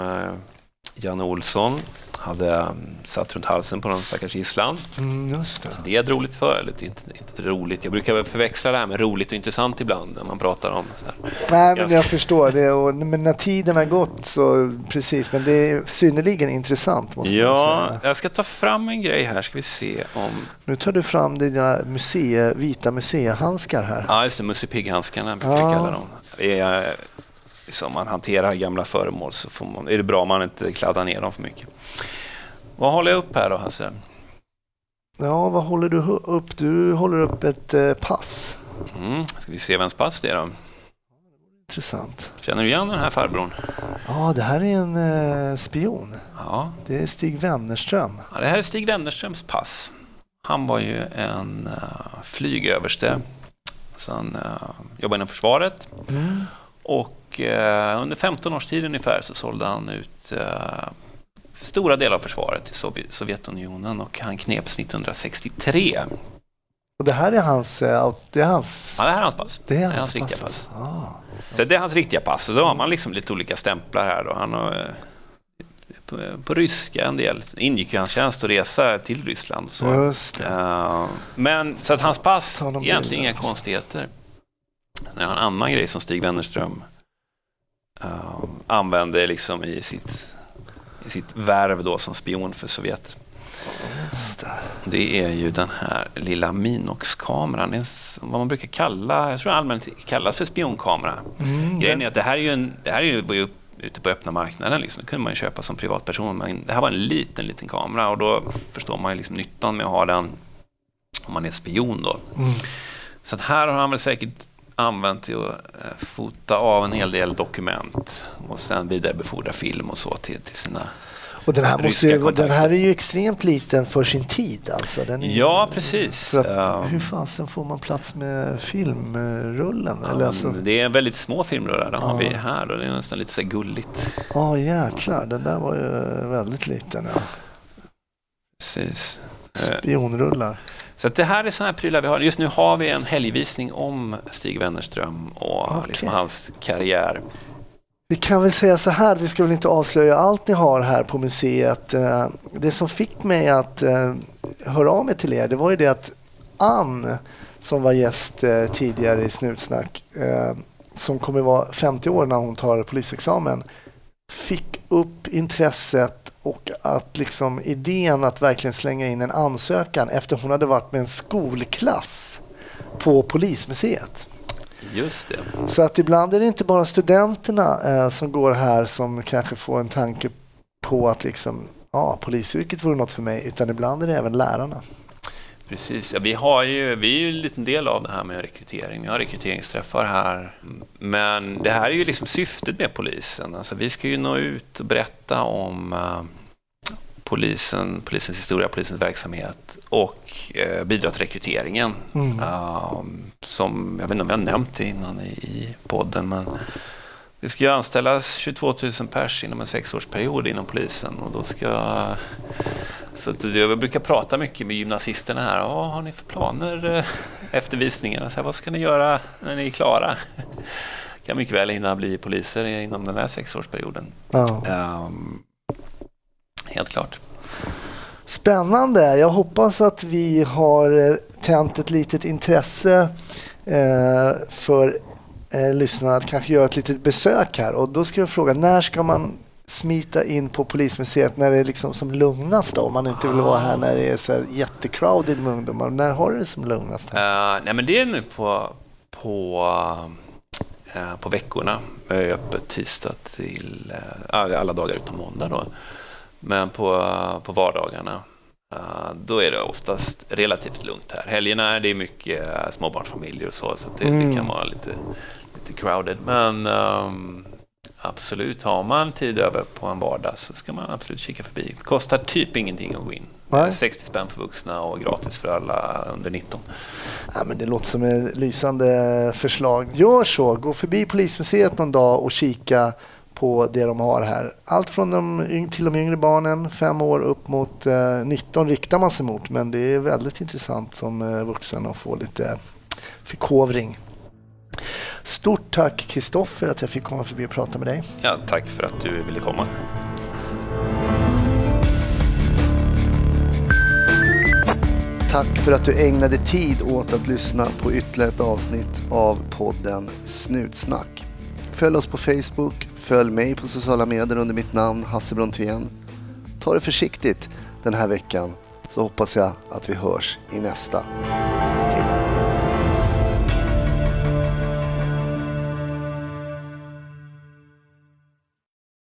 uh, Jan Olsson hade um, satt runt halsen på den stackars gisslan. Mm, just det. Så det är roligt för, eller inte, inte roligt. Jag brukar väl förväxla det här med roligt och intressant ibland när man pratar om så här. Nej, men jag förstår det. Och, men när tiden har gått så precis. Men det är synnerligen intressant. Måste Ja, säga. jag ska ta fram en grej här, ska vi se om... Nu tar du fram dina museer, vita museihandskar här. Ja, just det, Musse Pigg-handskarna brukar Ja. jag kalla dem. Det är, som man hanterar gamla föremål så får man, är det bra om man inte kladdar ner dem för mycket. Vad håller jag upp här då, Hasse? Ja, vad håller du upp? Du håller upp ett eh, pass. Mm, ska vi se vems pass det är då? Intressant. Känner du igen den här farbrorn? Ja, det här är en eh, spion. Ja. Det är Stig Wennerström. ja, det här är Stig Wennerströms pass. Han var ju en uh, flygöverste. Han uh, jobbade inom försvaret. Mm. Och eh, under 15 års tid ungefär så sålde han ut eh, stora delar av försvaret till Sovjet- Sovjetunionen och han kneps 1963. Och det här är hans... eh, Det är hans... Ja, det här är hans pass. det är det är hans, hans riktiga pass. pass. Ah. Så det är hans riktiga pass och då har man liksom lite olika stämplar här. Då. Han har, eh, på, på ryska en del. Det ingick ju hans tjänst att resa till Ryssland. Så. Eh, men så att hans pass, egentligen inga konstigheter. Jag har en annan grej som Stig Wennerström uh, använde liksom i sitt, i sitt värv då som spion för Sovjet. Det. Är ju den här lilla Minox-kameran. Det är vad man brukar kalla, jag tror allmänt kallas för spionkamera. Mm, Grejen är att det här är ju, en, det här är ju ute på öppna marknaden. Liksom. Det kunde man ju köpa som privatperson. Men det här var en liten, liten kamera och då förstår man ju liksom nyttan med att ha den om man är spion. Då. Mm. Så att här har han väl säkert använt till att eh, fota av en hel del dokument och sen vidarebefordra film och så till, till sina... Och den här, måste ju, den här är ju extremt liten för sin tid. Alltså. Är Ja, precis. Att, Ehm, hur fasen får man plats med filmrullen? Ja, Eller alltså, Det är väldigt små filmrullar, har Ja. vi här och det är nästan lite så gulligt. Ja, jäklar. Den där var ju väldigt liten. Ja. Precis. Spionrullar. Så det här är sådana här prylar vi har. Just nu har vi en helgvisning om Stig Wennerström och Okej. liksom hans karriär. Vi kan väl säga så här, vi ska väl inte avslöja allt ni har här på museet. Eh, Det som fick mig att eh, höra av mig till er, det var ju det att Ann, som var gäst eh, tidigare i Snutsnack, som kommer vara 50 år när hon tar polisexamen, fick upp intresset och att liksom idén att verkligen slänga in en ansökan efter hon hade varit med en skolklass på Polismuseet. Just det. Så att ibland är det inte bara studenterna eh, som går här som kanske får en tanke på att liksom, ja, polisyrket vore något för mig, utan ibland är det även lärarna. Precis, ja, vi, har ju, vi är ju en liten del av det här med rekrytering. Vi har rekryteringsträffar här. Men det här är ju liksom syftet med polisen. Alltså, vi ska ju nå ut och berätta om uh, polisen, polisens historia, polisens verksamhet och uh, bidra till rekryteringen. Mm. Uh, som, jag vet inte om jag har nämnt det innan i, i podden, men det ska ju anställas 22 000 pers inom en sexårsperiod inom polisen och då ska så jag brukar prata mycket med gymnasisterna här. Vad har ni för planer eh, efter visningarna? Så här, vad ska ni göra när ni är klara? kan mycket väl hinna bli poliser inom den här sexårsperioden. Ja. Um, helt klart. Spännande. Jag hoppas att vi har eh, tänt ett litet intresse eh, för eh, lyssnarna att kanske göra ett litet besök här. Och då ska jag fråga, när ska man smita in på Polismuseet när det är liksom som lugnast då? Om man inte vill vara här när det är så här jättecrowded med ungdomar. När har du det som lugnast? Uh, nej men det är nu på, på, uh, på veckorna. Vi är öppet tisdag till uh, alla dagar utom måndag då. Men på, på vardagarna då är det oftast relativt lugnt här. Helgerna är det mycket småbarnsfamiljer och så, så det, mm. det kan vara lite, lite crowded. Men um, Absolut, har man tid över på en vardag så ska man absolut kika förbi. Det kostar typ ingenting att gå in. Nej. 60 spänn för vuxna och gratis för alla under 19. Ja, men det låter som ett lysande förslag. Gör så, gå förbi Polismuseet någon dag och kika på det de har här. Allt från de, till de yngre barnen, fem år upp mot eh, 19 riktar man sig mot. Men det är väldigt intressant som eh, vuxen att få lite förkovring. Stort tack Kristoffer att jag fick komma förbi och prata med dig. Ja, tack för att du ville komma. Tack för att du ägnade tid åt att lyssna på ytterligare ett avsnitt av podden Snutsnack. Följ oss på Facebook, följ mig på sociala medier under mitt namn Hasse Brontén. Ta det försiktigt den här veckan så hoppas jag att vi hörs i nästa.